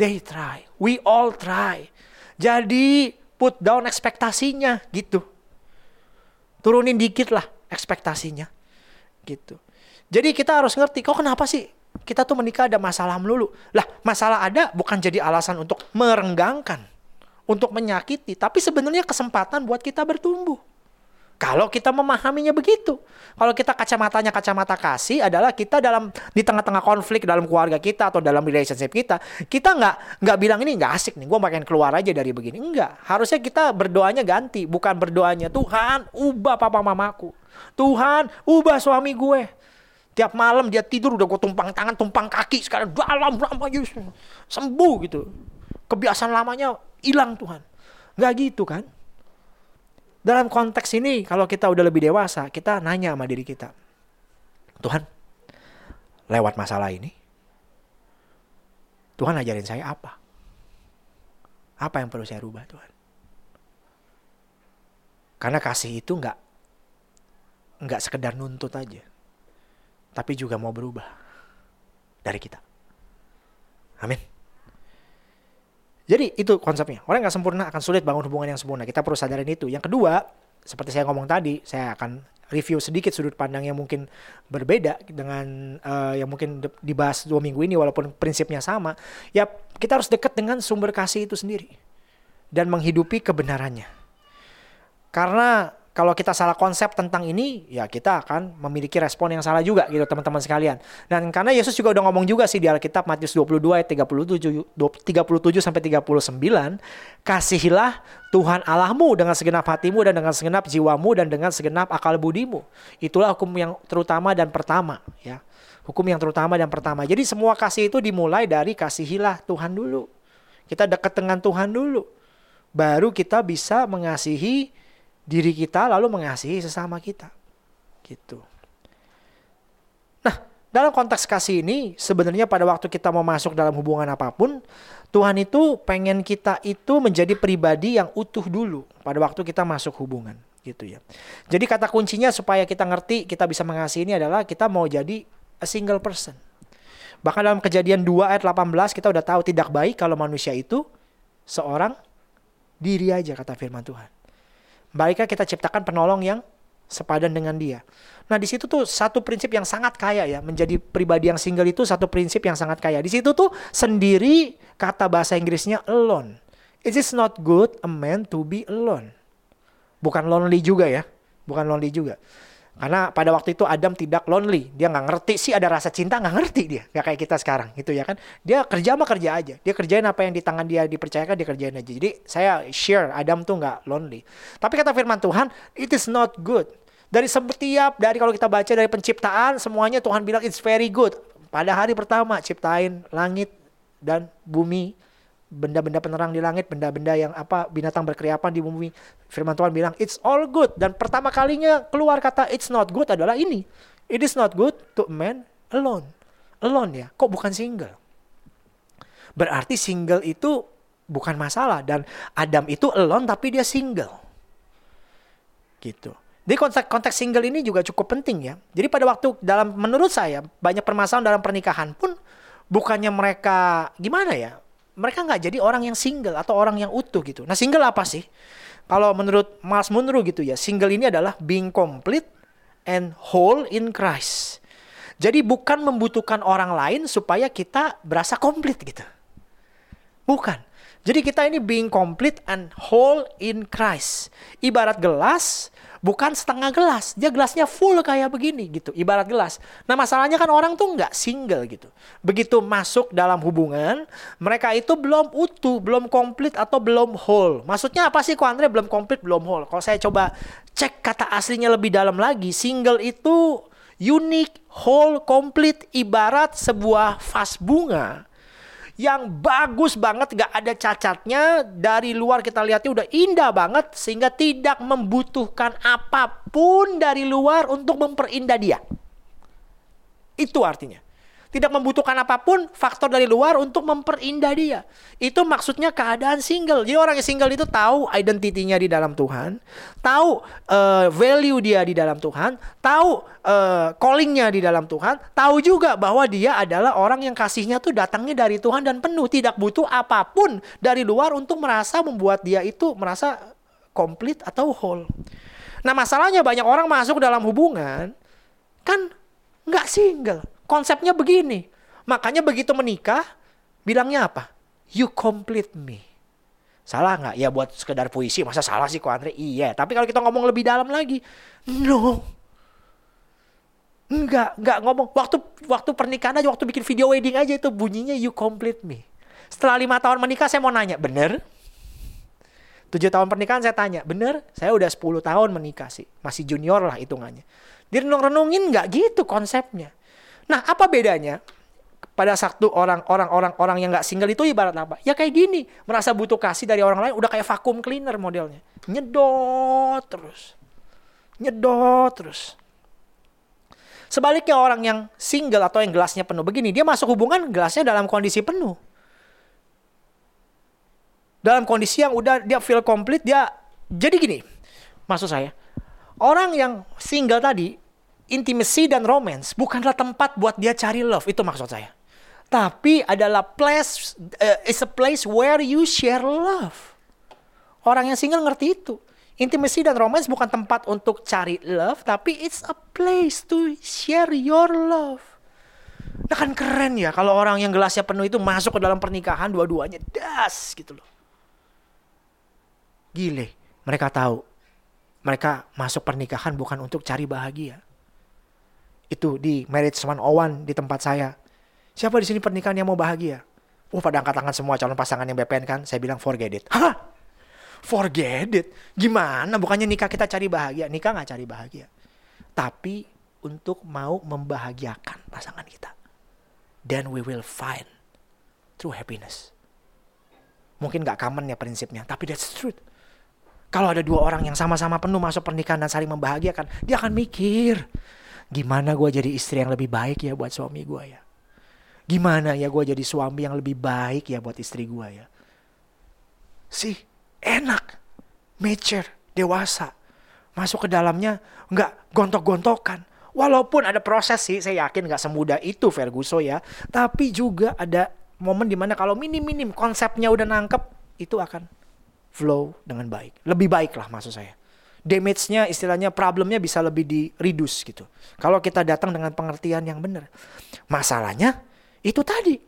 They try. We all try. Jadi put down ekspektasinya gitu. Turunin dikit lah ekspektasinya. Gitu. Jadi kita harus ngerti, kok kenapa sih kita tuh menikah ada masalah melulu. Lah, masalah ada bukan jadi alasan untuk merenggangkan, untuk menyakiti, tapi sebenarnya kesempatan buat kita bertumbuh. Kalau kita memahaminya begitu. Kalau kita kacamatanya kacamata kasih adalah kita dalam di tengah-tengah konflik dalam keluarga kita atau dalam relationship kita, kita nggak nggak bilang ini nggak asik nih, gue makin keluar aja dari begini. Enggak, harusnya kita berdoanya ganti, bukan berdoanya Tuhan ubah papa mamaku, Tuhan ubah suami gue, Tiap malam dia tidur udah gue tumpang tangan, tumpang kaki. Sekarang dalam lama Yesus. Sembuh gitu. Kebiasaan lamanya hilang Tuhan. Gak gitu kan. Dalam konteks ini kalau kita udah lebih dewasa, kita nanya sama diri kita. Tuhan, lewat masalah ini, Tuhan ajarin saya apa? Apa yang perlu saya rubah Tuhan? Karena kasih itu nggak nggak sekedar nuntut aja tapi juga mau berubah dari kita. Amin. Jadi itu konsepnya. Orang nggak sempurna akan sulit bangun hubungan yang sempurna. Kita perlu sadarin itu. Yang kedua, seperti saya ngomong tadi, saya akan review sedikit sudut pandang yang mungkin berbeda dengan uh, yang mungkin dibahas dua minggu ini walaupun prinsipnya sama. Ya kita harus dekat dengan sumber kasih itu sendiri dan menghidupi kebenarannya. Karena kalau kita salah konsep tentang ini, ya kita akan memiliki respon yang salah juga gitu teman-teman sekalian. Dan karena Yesus juga udah ngomong juga sih di Alkitab Matius 22 ayat 37 37 sampai 39, kasihilah Tuhan Allahmu dengan segenap hatimu dan dengan segenap jiwamu dan dengan segenap akal budimu. Itulah hukum yang terutama dan pertama, ya. Hukum yang terutama dan pertama. Jadi semua kasih itu dimulai dari kasihilah Tuhan dulu. Kita dekat dengan Tuhan dulu. Baru kita bisa mengasihi diri kita lalu mengasihi sesama kita. Gitu. Nah, dalam konteks kasih ini sebenarnya pada waktu kita mau masuk dalam hubungan apa pun, Tuhan itu pengen kita itu menjadi pribadi yang utuh dulu pada waktu kita masuk hubungan gitu ya. Jadi kata kuncinya supaya kita ngerti kita bisa mengasihi ini adalah kita mau jadi a single person. Bahkan dalam kejadian 2 ayat 18 kita udah tahu tidak baik kalau manusia itu seorang diri aja kata firman Tuhan. Baiklah kita ciptakan penolong yang sepadan dengan dia. Nah, di situ tuh satu prinsip yang sangat kaya ya, menjadi pribadi yang single itu satu prinsip yang sangat kaya. Di situ tuh sendiri kata bahasa Inggrisnya alone. It is not good a man to be alone. Bukan lonely juga ya, bukan lonely juga. Karena pada waktu itu Adam tidak lonely, dia nggak ngerti sih ada rasa cinta nggak ngerti dia, nggak kayak kita sekarang gitu ya kan. Dia kerja mah kerja aja, dia kerjain apa yang di tangan dia dipercayakan dia kerjain aja. Jadi saya share Adam tuh nggak lonely. Tapi kata Firman Tuhan, it is not good. Dari setiap dari kalau kita baca dari penciptaan semuanya Tuhan bilang it's very good. Pada hari pertama ciptain langit dan bumi benda-benda penerang di langit, benda-benda yang apa binatang berkeriapan di bumi. Firman Tuhan bilang it's all good dan pertama kalinya keluar kata it's not good adalah ini. It is not good to man alone. Alone ya. Kok bukan single? Berarti single itu bukan masalah dan Adam itu alone tapi dia single. Gitu. Jadi konteks, konteks single ini juga cukup penting ya. Jadi pada waktu dalam menurut saya banyak permasalahan dalam pernikahan pun bukannya mereka gimana ya mereka nggak jadi orang yang single atau orang yang utuh gitu. Nah single apa sih? Kalau menurut Mas Munro gitu ya, single ini adalah being complete and whole in Christ. Jadi bukan membutuhkan orang lain supaya kita berasa komplit gitu. Bukan. Jadi kita ini being complete and whole in Christ. Ibarat gelas bukan setengah gelas. Dia gelasnya full kayak begini gitu, ibarat gelas. Nah masalahnya kan orang tuh nggak single gitu. Begitu masuk dalam hubungan, mereka itu belum utuh, belum komplit atau belum whole. Maksudnya apa sih kok Andre belum komplit, belum whole? Kalau saya coba cek kata aslinya lebih dalam lagi, single itu unik, whole, komplit, ibarat sebuah vas bunga yang bagus banget gak ada cacatnya dari luar kita lihatnya udah indah banget sehingga tidak membutuhkan apa pun dari luar untuk memperindah dia. Itu artinya tidak membutuhkan apa pun faktor dari luar untuk memperindah dia. Itu maksudnya keadaan single. Jadi orang yang single itu tahu identitinya di dalam Tuhan, tahu uh, value dia di dalam Tuhan, tahu uh, callingnya di dalam Tuhan, tahu juga bahwa dia adalah orang yang kasihnya tuh datangnya dari Tuhan dan penuh, tidak butuh apa pun dari luar untuk merasa membuat dia itu merasa komplit atau whole. Nah masalahnya banyak orang masuk dalam hubungan kan nggak single Konsepnya begini. Makanya begitu menikah, bilangnya apa? You complete me. Salah nggak? Ya buat sekedar puisi. Masa salah sih kok Andre? Iya. Tapi kalau kita ngomong lebih dalam lagi. No. Enggak, enggak ngomong. Waktu waktu pernikahan aja, waktu bikin video wedding aja itu bunyinya you complete me. Setelah lima tahun menikah saya mau nanya, bener? Tujuh tahun pernikahan saya tanya, bener? Saya udah 10 tahun menikah sih. Masih junior lah hitungannya. Direnung-renungin nggak gitu konsepnya. Nah, apa bedanya? Pada satu orang-orang orang-orang yang nggak single itu ibarat apa? Ya kayak gini, merasa butuh kasih dari orang lain, udah kayak vakum cleaner modelnya, nyedot terus, nyedot terus. Sebaliknya orang yang single atau yang gelasnya penuh begini, dia masuk hubungan gelasnya dalam kondisi penuh. Dalam kondisi yang udah dia feel complete, dia jadi gini. Maksud saya, orang yang single tadi intimacy dan romance bukanlah tempat buat dia cari love. Itu maksud saya. Tapi adalah place uh, is a place where you share love. Orang yang single ngerti itu. Intimacy dan romance bukan tempat untuk cari love tapi it's a place to share your love. Nah kan keren ya kalau orang yang gelasnya penuh itu masuk ke dalam pernikahan dua-duanya das gitu loh. Gile mereka tahu. Mereka masuk pernikahan bukan untuk cari bahagia itu di marriage one di tempat saya. Siapa di sini pernikahan yang mau bahagia? Oh pada angkat tangan semua calon pasangan yang BPN kan. Saya bilang forget it. Hah? Forget it? Gimana? Bukannya nikah kita cari bahagia. Nikah nggak cari bahagia. Tapi untuk mau membahagiakan pasangan kita. Then we will find true happiness. Mungkin gak common ya prinsipnya. Tapi that's truth. Kalau ada dua orang yang sama-sama penuh masuk pernikahan dan saling membahagiakan. Dia akan mikir Gimana gue jadi istri yang lebih baik ya buat suami gue ya? Gimana ya gue jadi suami yang lebih baik ya buat istri gue ya? Sih, enak, mature, dewasa. Masuk ke dalamnya nggak gontok-gontokan. Walaupun ada proses sih, saya yakin nggak semudah itu Ferguson ya. Tapi juga ada momen di mana kalau minim-minim konsepnya udah nangkep, itu akan flow dengan baik. Lebih baik lah maksud saya. Damage-nya istilahnya problemnya bisa lebih di reduce gitu. Kalau kita datang dengan pengertian yang benar. Masalahnya itu tadi.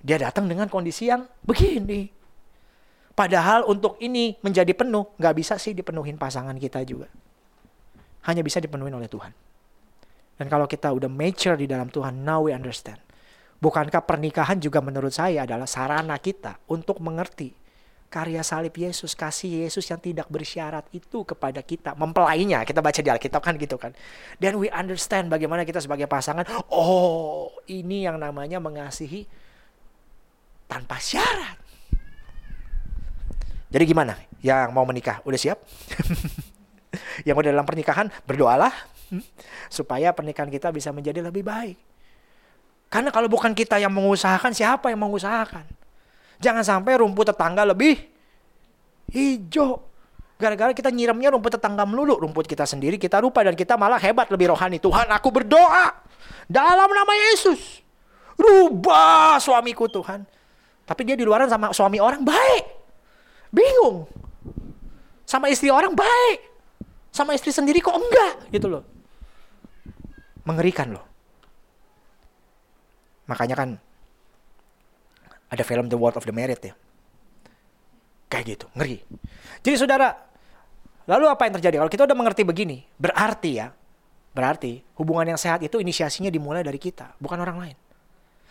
Dia datang dengan kondisi yang begini. Padahal untuk ini menjadi penuh, nggak bisa sih dipenuhin pasangan kita juga. Hanya bisa dipenuhi oleh Tuhan. Dan kalau kita udah mature di dalam Tuhan, now we understand. Bukankah pernikahan juga menurut saya adalah sarana kita untuk mengerti karya salib Yesus, kasih Yesus yang tidak bersyarat itu kepada kita. Mempelainya, kita baca di Alkitab kan gitu kan. Dan we understand bagaimana kita sebagai pasangan, oh ini yang namanya mengasihi tanpa syarat. Jadi gimana? Yang mau menikah, udah siap? *laughs* yang udah dalam pernikahan, berdoalah hmm, supaya pernikahan kita bisa menjadi lebih baik. Karena kalau bukan kita yang mengusahakan, siapa yang mengusahakan? Jangan sampai rumput tetangga lebih hijau. Gara-gara kita nyiramnya rumput tetangga melulu. Rumput kita sendiri kita lupa dan kita malah hebat lebih rohani. Tuhan aku berdoa dalam nama Yesus. Rubah suamiku Tuhan. Tapi dia di luaran sama suami orang baik. Bingung. Sama istri orang baik. Sama istri sendiri kok enggak gitu loh. Mengerikan loh. Makanya kan ada film The World of the Merit ya. Kayak gitu, ngeri. Jadi saudara, lalu apa yang terjadi? Kalau kita udah mengerti begini, berarti ya, berarti hubungan yang sehat itu inisiasinya dimulai dari kita, bukan orang lain.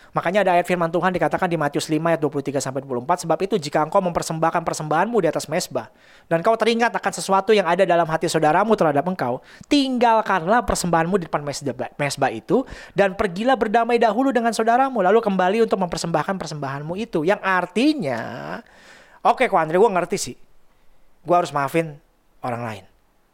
Makanya ada ayat firman Tuhan dikatakan di Matius 5 ayat 23 sampai 24 sebab itu jika engkau mempersembahkan persembahanmu di atas mesbah dan kau teringat akan sesuatu yang ada dalam hati saudaramu terhadap engkau tinggalkanlah persembahanmu di depan mesbah, itu dan pergilah berdamai dahulu dengan saudaramu lalu kembali untuk mempersembahkan persembahanmu itu. Yang artinya oke okay, kok Andre gue ngerti sih. Gue harus maafin orang lain.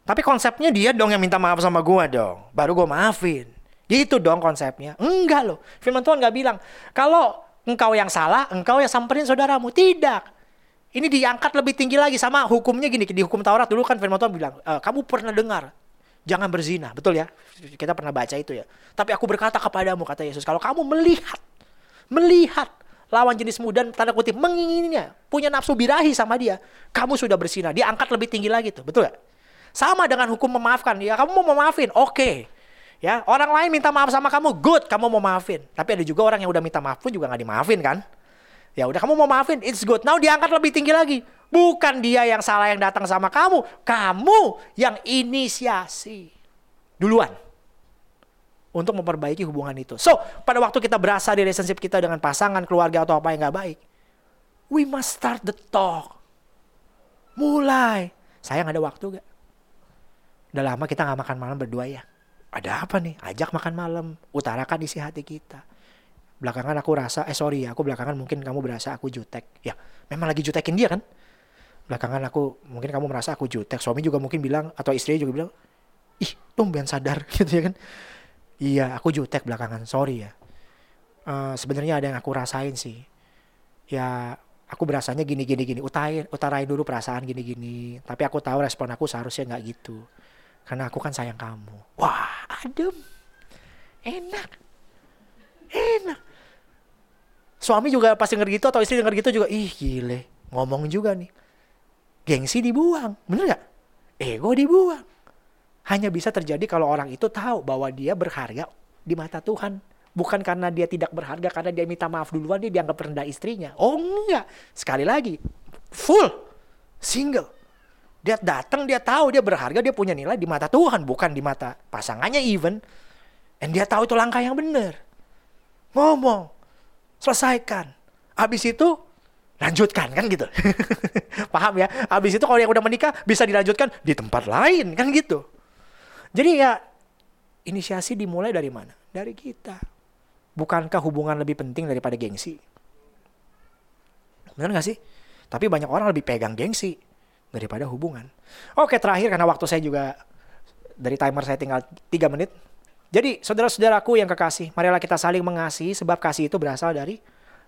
Tapi konsepnya dia dong yang minta maaf sama gue dong. Baru gue maafin Gitu dong konsepnya. Enggak loh. Firman Tuhan nggak bilang, kalau engkau yang salah, engkau yang samperin saudaramu. Tidak. Ini diangkat lebih tinggi lagi sama hukumnya gini. Di hukum Taurat dulu kan firman Tuhan bilang, e, kamu pernah dengar, jangan berzina. Betul ya? Kita pernah baca itu ya. Tapi aku berkata kepadamu, kata Yesus, kalau kamu melihat, melihat lawan jenismu dan tanda kutip mengingininya, punya nafsu birahi sama dia, kamu sudah berzina. Diangkat lebih tinggi lagi tuh. Betul ya? Sama dengan hukum memaafkan. Ya kamu mau memaafin, oke. Okay. Ya, orang lain minta maaf sama kamu, good, kamu mau maafin. Tapi ada juga orang yang udah minta maaf pun juga nggak dimaafin kan? Ya udah kamu mau maafin, it's good. Now diangkat lebih tinggi lagi. Bukan dia yang salah yang datang sama kamu, kamu yang inisiasi duluan untuk memperbaiki hubungan itu. So, pada waktu kita berasa di relationship kita dengan pasangan, keluarga atau apa yang nggak baik, we must start the talk. Mulai. Sayang ada waktu gak? Udah lama kita nggak makan malam berdua ya ada apa nih? Ajak makan malam, utarakan isi hati kita. Belakangan aku rasa, eh sorry ya, aku belakangan mungkin kamu berasa aku jutek. Ya, memang lagi jutekin dia kan? Belakangan aku, mungkin kamu merasa aku jutek. Suami juga mungkin bilang, atau istri juga bilang, ih, tumben sadar *laughs* gitu ya kan? Iya, aku jutek belakangan, sorry ya. Uh, Sebenarnya ada yang aku rasain sih. Ya, aku berasanya gini gini gini. Utarain, utarain dulu perasaan gini gini. Tapi aku tahu respon aku seharusnya nggak gitu karena aku kan sayang kamu. Wah, adem. Enak. Enak. Suami juga pasti denger gitu atau istri denger gitu juga. Ih gile. Ngomong juga nih. Gengsi dibuang. Bener gak? Ego dibuang. Hanya bisa terjadi kalau orang itu tahu bahwa dia berharga di mata Tuhan. Bukan karena dia tidak berharga, karena dia minta maaf duluan, dia dianggap rendah istrinya. Oh enggak. Sekali lagi. Full. Single dia datang, dia tahu dia berharga, dia punya nilai di mata Tuhan, bukan di mata pasangannya even. Dan dia tahu itu langkah yang benar. Ngomong, selesaikan. Habis itu lanjutkan kan gitu. *laughs* Paham ya? Habis itu kalau yang udah menikah bisa dilanjutkan di tempat lain kan gitu. Jadi ya inisiasi dimulai dari mana? Dari kita. Bukankah hubungan lebih penting daripada gengsi? Benar gak sih? Tapi banyak orang lebih pegang gengsi daripada hubungan. Oke, terakhir karena waktu saya juga dari timer saya tinggal 3 menit. Jadi, saudara-saudaraku yang kekasih, marilah kita saling mengasihi sebab kasih itu berasal dari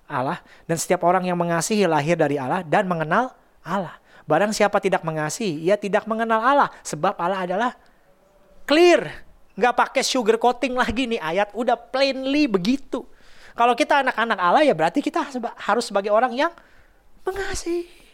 Allah dan setiap orang yang mengasihi lahir dari Allah dan mengenal Allah. Barang siapa tidak mengasihi, ia tidak mengenal Allah sebab Allah adalah clear. Nggak pakai sugar coating lagi nih ayat, udah plainly begitu. Kalau kita anak-anak Allah ya berarti kita harus sebagai orang yang mengasihi.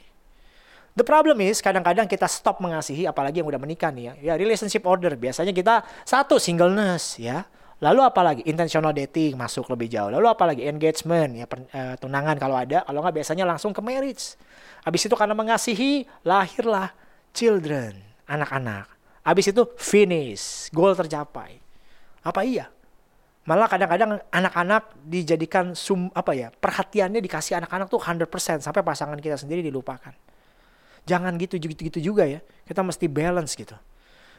The problem is kadang-kadang kita stop mengasihi apalagi yang udah menikah nih ya. Ya relationship order biasanya kita satu singleness ya. Lalu apalagi intentional dating masuk lebih jauh. Lalu apalagi engagement ya pen, uh, tunangan kalau ada. Kalau nggak biasanya langsung ke marriage. Habis itu karena mengasihi lahirlah children, anak-anak. Habis itu finish, goal tercapai. Apa iya? Malah kadang-kadang anak-anak dijadikan sum apa ya? Perhatiannya dikasih anak-anak tuh 100% sampai pasangan kita sendiri dilupakan. Jangan gitu gitu-gitu juga ya. Kita mesti balance gitu.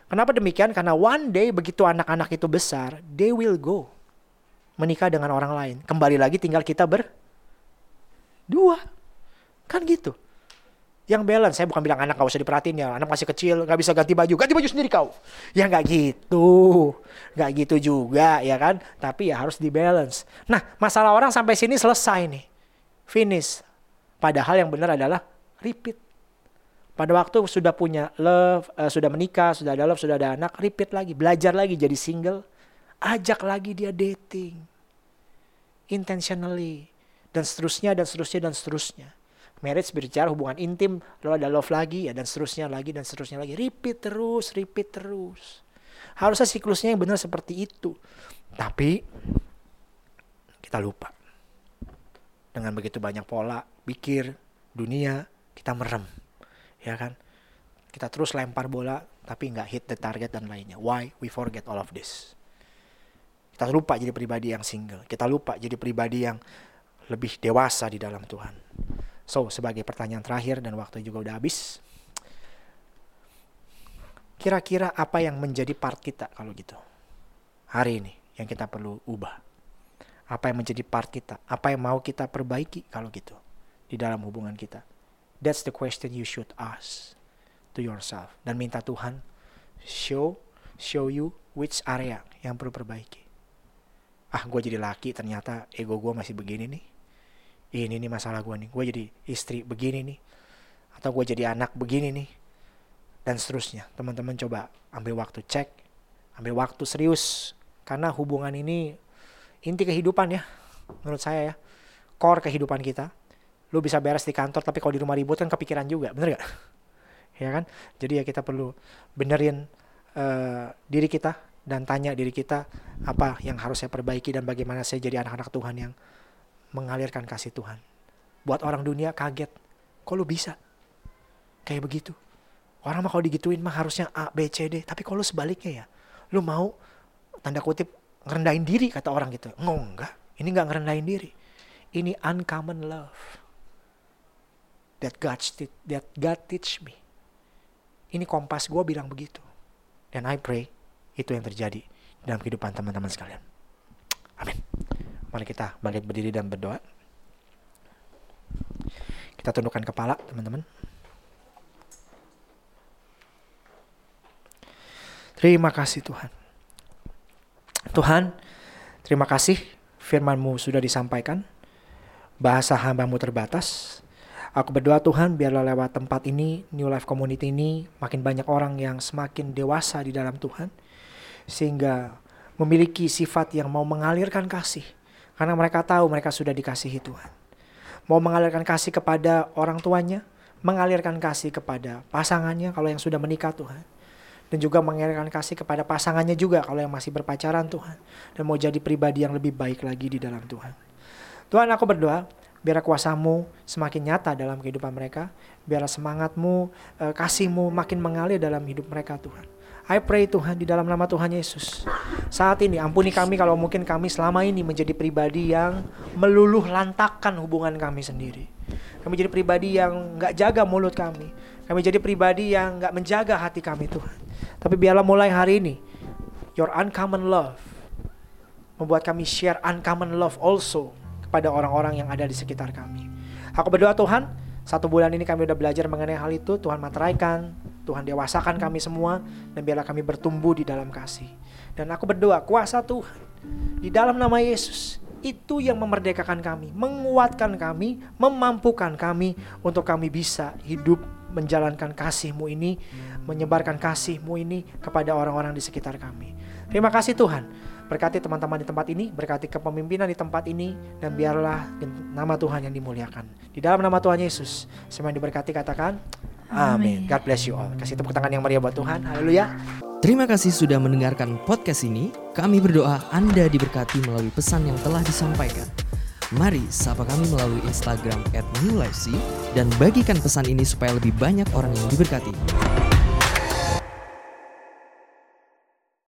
Kenapa demikian? Karena one day begitu anak-anak itu besar, they will go menikah dengan orang lain. Kembali lagi tinggal kita ber dua. Kan gitu. Yang balance, saya bukan bilang anak gak usah diperhatiin ya, anak masih kecil, gak bisa ganti baju, ganti baju sendiri kau. Ya gak gitu, gak gitu juga ya kan, tapi ya harus di balance. Nah masalah orang sampai sini selesai nih, finish. Padahal yang benar adalah repeat. Pada waktu sudah punya love, uh, sudah menikah, sudah ada love, sudah ada anak, repeat lagi, belajar lagi jadi single, ajak lagi dia dating. Intentionally. Dan seterusnya, dan seterusnya, dan seterusnya. Marriage berbicara hubungan intim, lalu ada love lagi, ya dan seterusnya lagi, dan seterusnya lagi. Repeat terus, repeat terus. Harusnya siklusnya yang benar seperti itu. Tapi, kita lupa. Dengan begitu banyak pola, pikir, dunia, kita merem ya kan? Kita terus lempar bola tapi nggak hit the target dan lainnya. Why? We forget all of this. Kita lupa jadi pribadi yang single. Kita lupa jadi pribadi yang lebih dewasa di dalam Tuhan. So sebagai pertanyaan terakhir dan waktu juga udah habis kira-kira apa yang menjadi part kita kalau gitu? Hari ini yang kita perlu ubah. Apa yang menjadi part kita? Apa yang mau kita perbaiki kalau gitu di dalam hubungan kita That's the question you should ask to yourself. Dan minta Tuhan show show you which area yang perlu perbaiki. Ah, gue jadi laki ternyata ego gue masih begini nih. Ini nih masalah gue nih. Gue jadi istri begini nih. Atau gue jadi anak begini nih. Dan seterusnya. Teman-teman coba ambil waktu cek. Ambil waktu serius. Karena hubungan ini inti kehidupan ya. Menurut saya ya. Core kehidupan kita lu bisa beres di kantor tapi kalau di rumah ribut kan kepikiran juga bener gak *laughs* ya kan? Jadi ya kita perlu benerin uh, diri kita dan tanya diri kita apa yang harus saya perbaiki dan bagaimana saya jadi anak-anak Tuhan yang mengalirkan kasih Tuhan. Buat orang dunia kaget kok lu bisa? Kayak begitu. Orang mah kalau digituin mah harusnya A B C D tapi kalau sebaliknya ya lu mau tanda kutip ngerendahin diri kata orang gitu. Enggak ini nggak ngerendahin diri. Ini uncommon love that God that God teach me. Ini kompas gue bilang begitu. Dan I pray itu yang terjadi dalam kehidupan teman-teman sekalian. Amin. Mari kita bangkit berdiri dan berdoa. Kita tundukkan kepala, teman-teman. Terima kasih Tuhan. Tuhan, terima kasih firman-Mu sudah disampaikan. Bahasa hambamu terbatas, Aku berdoa Tuhan biarlah lewat tempat ini, New Life Community ini, makin banyak orang yang semakin dewasa di dalam Tuhan. Sehingga memiliki sifat yang mau mengalirkan kasih. Karena mereka tahu mereka sudah dikasihi Tuhan. Mau mengalirkan kasih kepada orang tuanya, mengalirkan kasih kepada pasangannya kalau yang sudah menikah Tuhan. Dan juga mengalirkan kasih kepada pasangannya juga kalau yang masih berpacaran Tuhan. Dan mau jadi pribadi yang lebih baik lagi di dalam Tuhan. Tuhan aku berdoa biar kuasamu semakin nyata dalam kehidupan mereka, biar semangatmu, uh, kasihmu makin mengalir dalam hidup mereka Tuhan. I pray Tuhan di dalam nama Tuhan Yesus. Saat ini ampuni kami kalau mungkin kami selama ini menjadi pribadi yang meluluh lantakan hubungan kami sendiri. Kami jadi pribadi yang nggak jaga mulut kami. Kami jadi pribadi yang nggak menjaga hati kami Tuhan. Tapi biarlah mulai hari ini, your uncommon love membuat kami share uncommon love also kepada orang-orang yang ada di sekitar kami. Aku berdoa Tuhan, satu bulan ini kami sudah belajar mengenai hal itu, Tuhan materaikan, Tuhan dewasakan kami semua, dan biarlah kami bertumbuh di dalam kasih. Dan aku berdoa, kuasa Tuhan, di dalam nama Yesus, itu yang memerdekakan kami, menguatkan kami, memampukan kami untuk kami bisa hidup menjalankan kasih-Mu ini, menyebarkan kasih-Mu ini kepada orang-orang di sekitar kami. Terima kasih Tuhan. Berkati teman-teman di tempat ini, berkati kepemimpinan di tempat ini, dan biarlah nama Tuhan yang dimuliakan. Di dalam nama Tuhan Yesus, semua yang diberkati katakan, Amin. God bless you all. Kasih tepuk tangan yang meriah buat Tuhan. Haleluya. Terima kasih sudah mendengarkan podcast ini. Kami berdoa Anda diberkati melalui pesan yang telah disampaikan. Mari sapa kami melalui Instagram @newlifec dan bagikan pesan ini supaya lebih banyak orang yang diberkati.